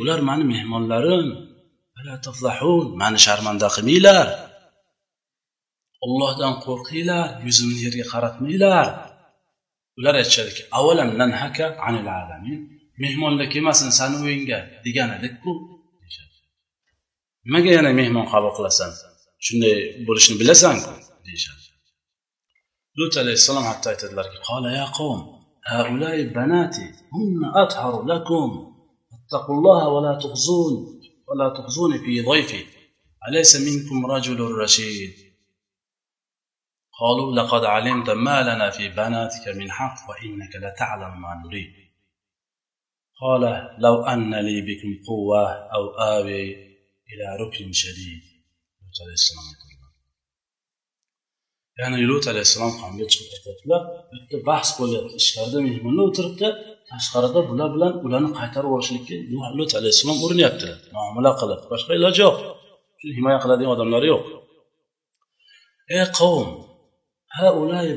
S1: ular mani mehmonlarim. Mani sharmanda qilmanglar. Ollohdan qo'rqinglar yuzimni yerga qaratmanglar. Ular aytishadiki avalam nanhaka anil alamin? Mehmonlar kelmasin sani uyingga degan edikku nimaga yana mehmon qabul qilasan? Shunday bo'lishini bilasanku deyishadi. Lut alayhissalom hatto aytadilarki qola ya qavm هؤلاء بناتي هن أطهر لكم. اتقوا الله ولا تخزون ولا تخزوني في ضيفي. أليس منكم رجل رشيد؟ قالوا لقد علمت ما لنا في بناتك من حق وإنك لتعلم ما نريد. قال لو أن لي بكم قوة أو آوي إلى ركن شديد. lut alayhissalom ya'ni lut alayhissalom qavmiga chiqib ketyaptilar bu yerda bahs bo'lyapti ichkarida mehmonlar o'tiribdi. Tashqarida bular bilan ularni qaytarib yuborishlikka lut alayhissalom urinyaptilar muomala qilib boshqa iloji yo'q. Himoya qiladigan odamlari yo'q. Ey qavm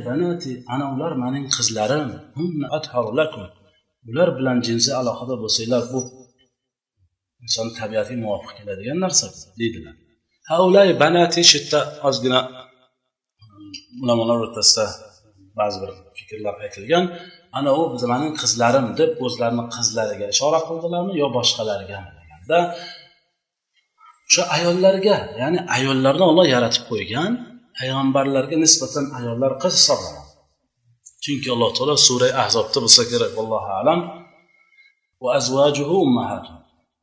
S1: banati ana ular mening qizlarim. Ular bilan jinsiy aloqada bo'lsanglar bu inson tabiatiga muvofiq keladigan narsa deydilar. Haulay banati shu yerda ozgina ulamolar o'rtasida ba'zi bir fikrlar aytilgan. Ana u mening qizlarim deb o'zlarini qizlariga ishora qildilarmi yo boshqalarigami deganda o'sha ayollarga ya'ni ayollarni olloh yaratib qo'ygan payg'ambarlarga nisbatan ayollar qiz hisoblanadi? Chunki alloh taolo sura ahzobda bo'lsa kerak vallohu alam. Va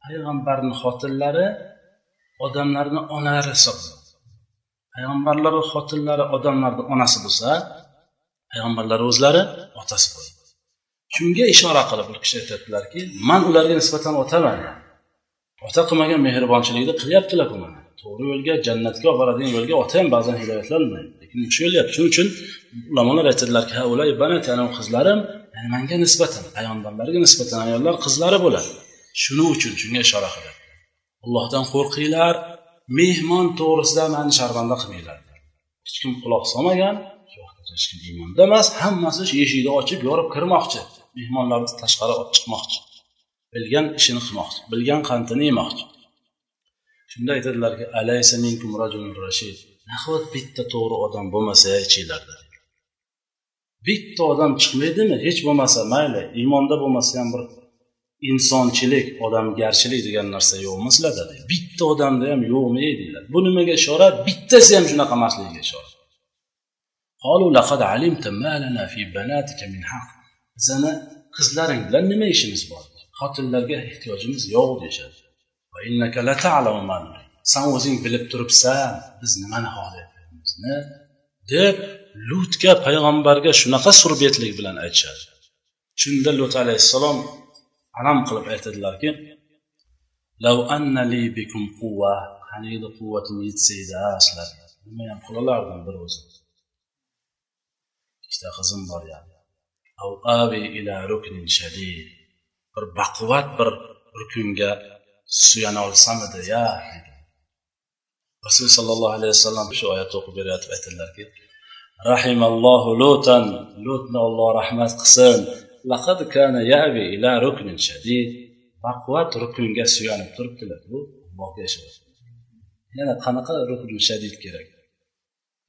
S1: payg'ambarni xotinlari odamlarni onalari hisoblanadi. Payg'ambarlar xotinlari odamlarni onasi bo'lsa payg'ambarlar o'zlari otasi bo'ladi shunga ishora qilib bir kishi aytyaptilarki man ularga nisbatan otaman. Ota qilmagan mehribonchilikni qilyaptilar bu mana. To'g'ri yo'lga jannatga olib boradigan yo'lga ota ham ba'zan hidoyatlanmaydi lekin shu yo'lyapti. Shuning uchun ulamolar aytadilarki qizlarim yani manga nisbatan payg'ambarlarga nisbatan ayollar qizlari bo'ladi. Shuning uchun shunga ishora qilyapti. Allohdan qo'rqinglar mehmon to'g'risida mani sharmanda qilmanglar. Hech kim quloq solmagan hech kim iymonda emas hammasi shu eshikni ochib yorib kirmoqchi mehmonlarni tashqari olib chiqmoqchi bilgan ishini qilmoqchi bilgan qantini yemoqchi. Shunda aytadilarki alaysa minkum rashid. Nahot bitta to'g'ri odam bo'lmasa ichinglarda? bitta odam chiqmaydimi? Hech bo'lmasa mayli iymonda bo'lmasa ham bir insonchilik odamgarchilik degan narsa yo'qmi sizlarda bitta odamda ham yo'qmi deydilar. Bu nimaga ishora? Bittasi ham shunaqa emasligiga ishora. Bizani qizlaring bilan nima ishimiz bor? Xotinlarga ehtiyojimiz yo'q deyishadi. San o'zing bilib turibsan biz nimani xohlayapmizni deb lutga payg'ambarga shunaqa surbetlik bilan aytishadi. Shunda lut alayhissalom alam qilib aytadilarki qaniydi quvvatim yetsa edi sizlarga nima ham qilolardim bir o'zim ikkita qizim bor yani bir baquvvat bir rukunga suyana olsamidi ya rasululloh sollallohu alayhi vasallam shu oyatni o'qib berayotib aytadilarki rahimallohu lutan lutni olloh rahmat qilsin laqad kana yavi ila ruknin shadid. Baquvvat rukunga suyanib turibdilar. Bu allohga yashayapti yana qanaqa rukn shadid kerak?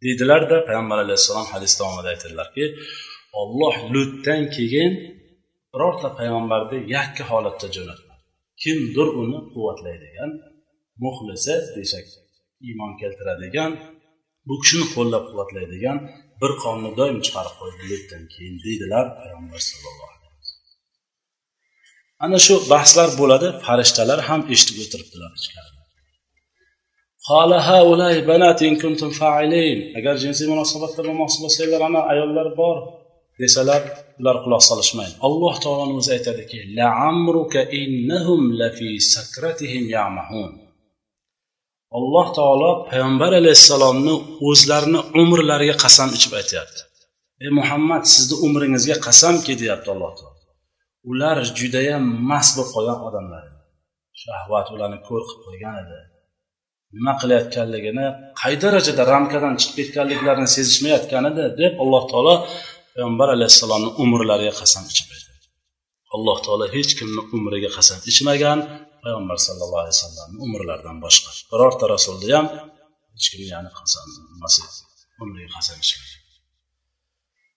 S1: Deydilarda payg'ambar alayhissalom hadis davomida aytadilarki olloh lutdan keyin birorta payg'ambarni yakka holatda jo'natmadi. Kimdir uni quvvatlaydigan muxlisa desak iymon keltiradigan bu kishini qo'llab quvvatlaydigan bir qavmni doim chiqarib qo'ydi lutdan keyin deydilar payg'ambar sallallohu alayhi vasallam. Ana shu bahslar bo'ladi farishtalar ham eshitib o'tiribdilar ichkarida agar jinsiy munosabatda bo'lmoqchi bo'lsanglar ana ayollar bor desalar ular quloq solishmaydi. Alloh taoloni o'zi aytadiki alloh taolo payg'ambar alayhissalomni o'zlarini umrlariga qasam ichib aytyapti. Ey muhammad sizni umringizga qasamki deyapti alloh taolo. Ular judayam mast bo'lib qolgan odamlar shahvat ularni ko'r qilib qo'ygan edi. Nima qilayotganligini qay darajada ramkadan chiqib ketganliklarini sezishmayotgan edi deb alloh taolo payg'ambar alayhissalomni umrlariga qasam ichib alloh taolo hech kimni umriga qasam ichmagan payg'ambar sallallohu alayhi vasallamni umrlaridan boshqa. Birorta rasulni ham hech kim ya'ni qasam umriga qasam ichmagan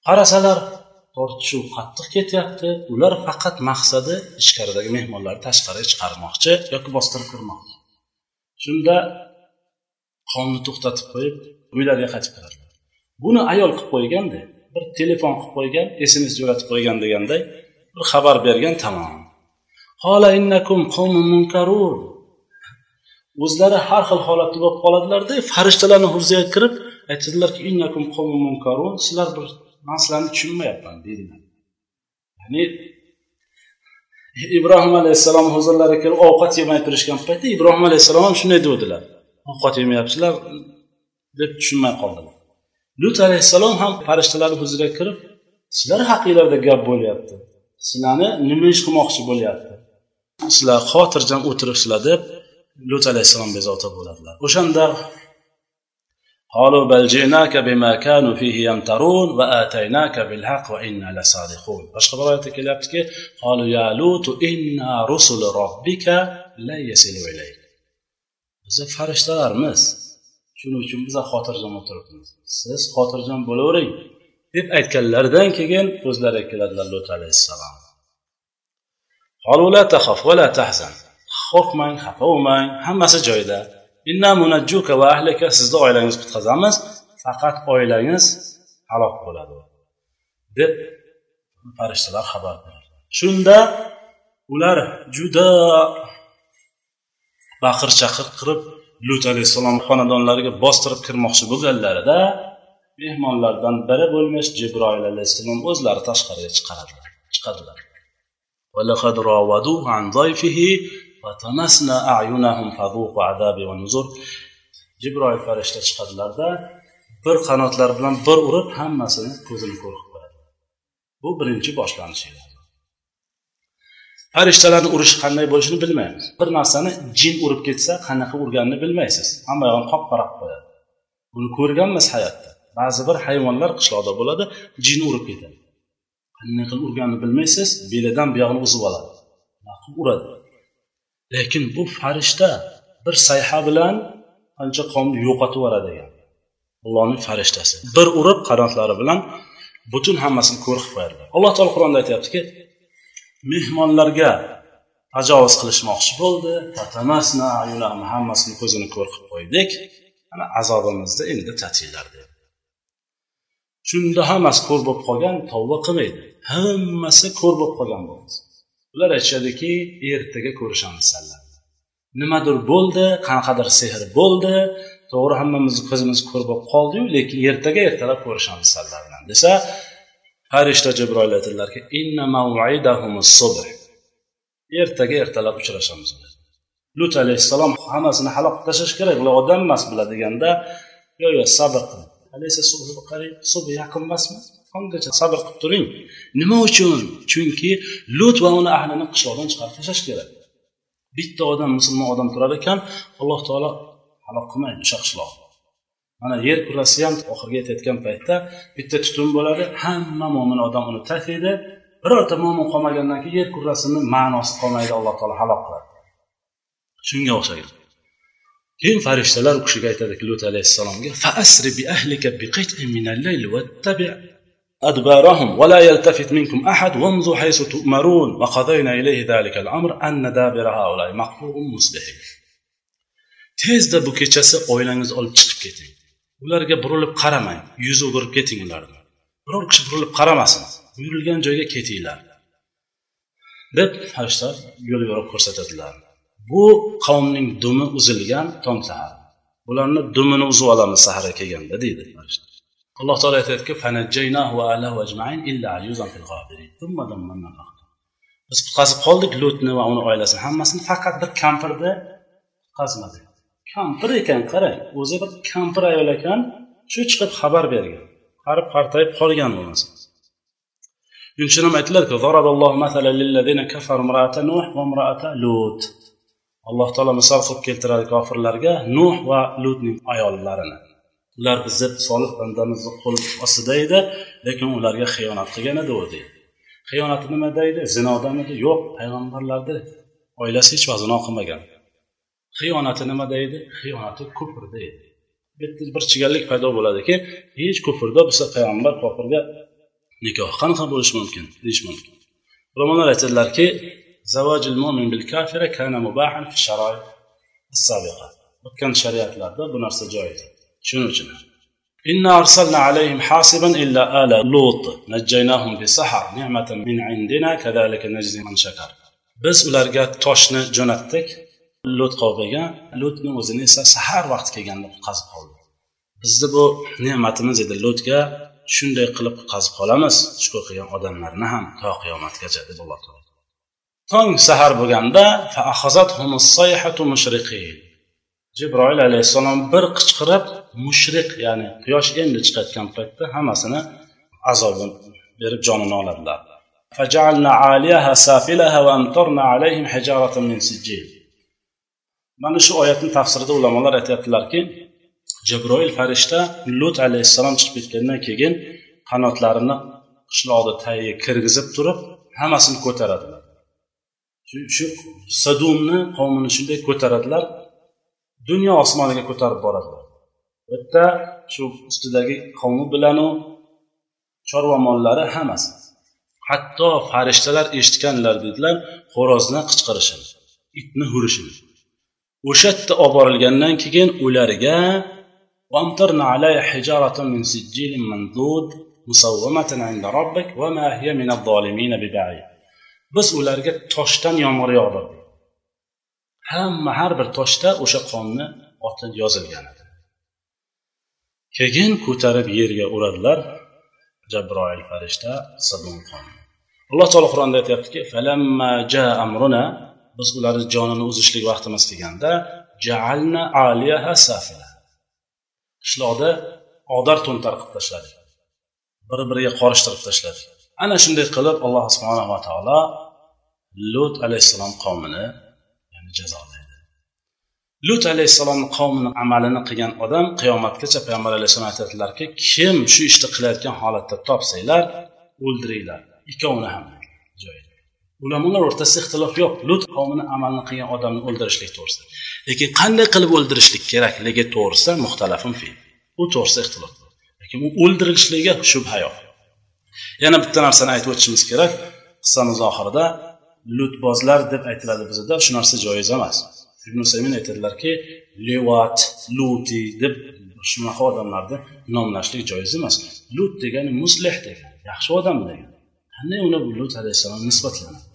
S1: qarasalar tortishuv qattiq ketyapti. Ular faqat maqsadi ichkaridagi mehmonlarni tashqariga chiqarmoqchi yoki bostirib kirmoqchi shunda qonni to'xtatib qo'yib uylariga qaytib kiradilar. Buni ayol qilib qo'yganda bir telefon qilib qo'ygan sms jo'natib qo'ygan deganday bir xabar bergan tamom. O'zlari har xil holatda bo'lib qoladilarda farishtalarni huzuriga kirib aytadilarki sizlar bir man sizlarni tushunmayapman deydilar ya'ni ibrohim alayhissalom huzurlariga kirib ovqat yemay turishgan paytda ibrohim alayhissalom ham shunday degdilar ovqat yemayapsizlar deb tushunmay qoldilar. Lut alayhissalom ham farishtalarni huzuriga kirib sizlar haqinglarda gap bo'lyapti. Sizlarni nima ish qilmoqchi bo'lyapti? sizlar xotirjam o'tiribsizlar deb lut alayhissalom bezovta bo'ladilar o'shanda قالوا بل جئناك بما كانوا فيه يمترون وآتيناك بالحق وإنا لصادقون boshqa bir oyatda kelyaptiki قالوا يا لوط إنا رسل ربك لا يصلوا إليك biz farishtalarmiz shuning uchun biza xotirjam o'tiribmiz siz xotirjam bo'lavering deb aytganlaridan keyin o'zlari keladilar lut alayhissalom Qo'rqmang xafa bo'lmang hammasi joyida. Va ahlika sizni oilangizni qutqazamiz faqat oilangiz halok bo'ladi. deb farishtalar xabar beradi. Shunda ular juda baqir chaqir qilib lut alayhissalom xonadonlariga bostirib kirmoqchi bo'lganlarida mehmonlardan biri bo'lmish jibroil alayhissalom o'zlari tashqariga chiqaradilar chiqadilar. Jibroil farishta chiqadilarda bir qanotlar bilan bir urib hammasini ko'zini ko'r qilib qo'yadi bu birinchi boshlanish edi farishtalarni urishi qanday bo'lishini bilmaymiz. Bir narsani jin urib ketsa qanaqa urganini bilmaysiz. Hamma yog'ini qop qora qilib qo'yadi. Buni ko'rganmiz hayotda. Ba'zi bir hayvonlar qishloqda bo'ladi jin urib ketadi. Qanday qilib urganini bilmaysiz belidan buyog'ini uzib oladi. Uradi? Lekin bu farishta bir sayha bilan qancha qavmni yo'qotib yuboradi degan. Allohning farishtasi. Bir urib qanotlari bilan butun hammasini ko'r qilib qo'yadi alloh taolo qur'onda aytyaptiki mehmonlarga tajovuz qilishmoqchi bo'ldi. Hammasini ko'zini ko'r qilib qo'ydik. Ana azobimizni endi tatinglar dedi. Shunda hammasi ko'r bo'lib qolgan tavba qilmaydi. Hammasi ko'r bo'lib qolgan bo'ldi. Ular aytishadiki ertaga ko'rishamiz sizlar nimadir bo'ldi qanaqadir sehr bo'ldi to'g'ri hammamizni ko'zimiz ko'r bo'lib qoldiyu lekin ertaga ertalab ko'rishamiz sizlar bilan desa farishta jibroil aytadilarki ertaga ertalab uchrashamiz lut alayhissalom hammasini halok qilib tashlash kerak bular odam emas bular deganda yo yo'q sabr qiling emasmi? Tonggacha sabr qilib turing. Nima uchun? Chunki lut va uni ahlini qishloqdan chiqarib tashlash kerak. Bitta odam musulmon odam turar ekan alloh taolo halok qilmaydi o'sha qishloqni mana yer kurrasi ham oxiriga yetayotgan paytda bitta tutun bo'ladi hamma mo'min odam uni tashlaydi birorta mo'min qolmagandan keyin yer kurrasini ma'nosi qolmaydi alloh taolo halok qiladi. Shunga o'xshagan Keyin farishtalar u kishiga aytadiki lut alayhissalomga faasri bi ahlika bi qit'in min al-layl wattabi' adbarahum wa la yaltafit minkum ahad wamdu haythu tu'marun wa qadayna ilayhi dhalika al-amr anna dabira haulay maqbu'un musbih tezda bu kechasi oilangizni olib chiqib keting. Ularga burilib qaramang yuz o'girib keting ularni. Biror kishi burilib qaramasin buyurilgan joyga ketinglar. Deb farishtalar yo'l yo'riq ko'rsatadilar. Bu qavmning dumi uzilgan tong sahar. Ularni dumini uzib olamiz saharga kelganda deydi alloh taolo aytyaptiki biz qutqazib qoldik lutni va uni oilasini hammasini faqat bir kampirni qutqazmadik kampir ekan qarang. O'zi bir kampir ayol ekan shu chiqib xabar bergan. Qarib qartayib qolgan bo'lmasa shuning uchun ham aytiladiki alloh taolo misol qilib keltiradi kofirlarga nuh va lutning ayollarini. Ular bizni solih bandamizni qo'l ostida edi lekin ularga xiyonat qilgan edi u deydi. Xiyonati nima deydi? Zinodamidi yo'q payg'ambarlarni oilasi hech vaqt zino qilmagan xiyonati nima deydi? Xiyonati kufr deydi. Bitta bir chigallik paydo bo'ladiki hech kufrda bo'lsa payg'ambar kofirga nikoh qanaqa bo'lishi mumkin deyish mumkin. Ulamolar aytadilarki zavojil mo'min bil kafira kana mubahan fi sharoit السابقة o'tgan shariatlarda bu narsa joiz shuning uchun إنا أرسلنا عليهم حاصبا إلا آل لوط نجيناهم بسحر نعمة من عندنا كذلك نجزي من شكر biz ularga toshni jo'natdik lut qavmiga lutni o'zini esa sahar vaqti kelganda qutqazib qoldi bizni bu ne'matimiz edi lutga shunday qilib qutqazib qolamiz shukur qilgan odamlarni ham to qiyomatgacha deb alloh taolo Tong sahar bo'lganda jibroil alayhissalom bir qichqirib mushriq ya'ni quyosh endi chiqayotgan paytda hammasini azobini berib jonini oladilar. Mana shu oyatni tafsirida ulamolar aytyaptilarki jabroil farishta lut alayhissalom chiqib ketgandan keyin qanotlarini qishloqni tagiga kirgizib turib hammasini ko'taradilar. Shu sadumni qavmini shunday ko'taradilar dunyo osmoniga ko'tarib boradilar. Bitta yerda shu ustidagi qavmi bilanu chorva mollari hammasi. Hatto farishtalar eshitganlar dedilar xo'rozni qichqirishini itni hurishini. O'sha yerda olib borilgandan keyin ularga biz ularga toshdan yomg'ir yog'dirdik hamma har bir toshda o'sha qonni oti yozilgan edi. Keyin ko'tarib yerga uradilar jabroil farishta alloh taolo qur'onda aytyaptiki biz ularni jonini uzishlik vaqtimiz kelganda jaalna aliyaha safila qishloqda odar to'ntar qilib tashladik. Bir biriga qorishtirib tashladik. Ana shunday qilib alloh subhanava taolo lut alayhissalom qavmini yani jazolaydi. Lut alayhissalomni qavmini amalini qilgan odam qiyomatgacha payg'ambar alayhissalom aytadilarki kim shu ishni qilayotgan holatda topsanglar o'ldiringlar. Ikkovini ham joyida ulamolar o'rtasida ixtilof yo'q. Lut qavmini amalini qilgan odamni o'ldirishlik to'g'risida. Lekin qanday qilib o'ldirishlik kerakligi to'g'risida muxtalafim fi. U to'g'risida ixtilof lekin u o'ldirilishligiga shubha yo'q. Yana bitta narsani aytib o'tishimiz kerak. Qissamiz oxirida lutbozlar deb aytiladi bizada. Shu narsa joiz emas. Ibn saymin aytadilarki levat luti deb shunaqa odamlarni nomlashlik joiz emas. Lut degani muslih degan yaxshi odam degani qanday uni lut alayhissalom nisbatlanadi?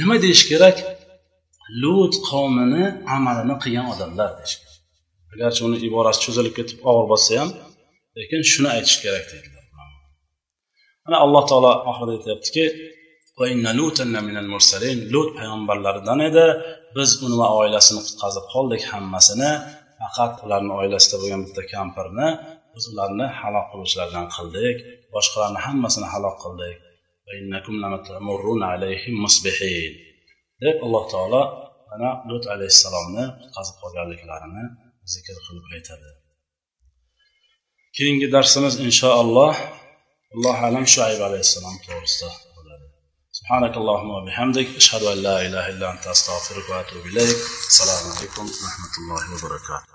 S1: Nima deyish kerak? Lut qavmini amalini qilgan odamlar deyish kerak. Agarchi uni iborasi cho'zilib ketib og'ir bo'lsa ham lekin shuni aytish kerak deydilar. Mana alloh taolo oxirida aytyaptiki lut payg'ambarlaridan edi. Biz uni va oilasini qutqazib qoldik hammasini. Faqat ularni oilasida bo'lgan bitta kampirni biz ularni halok qiluvchilardan qildik. Boshqalarni hammasini halok qildik. Deb alloh taolo mana lut alayhissalomni qutqazib qolganliklarini zikr qilib aytadi. Keyingi darsimiz inshaalloh alam shuayb alayhissalom to'g'risida bo'ladi سبحانك اللهم وبحمدك أشهد أن لا إله إلا أنت أستغفرك وأتوب إليك السلام عليكم ورحمة الله وبركاته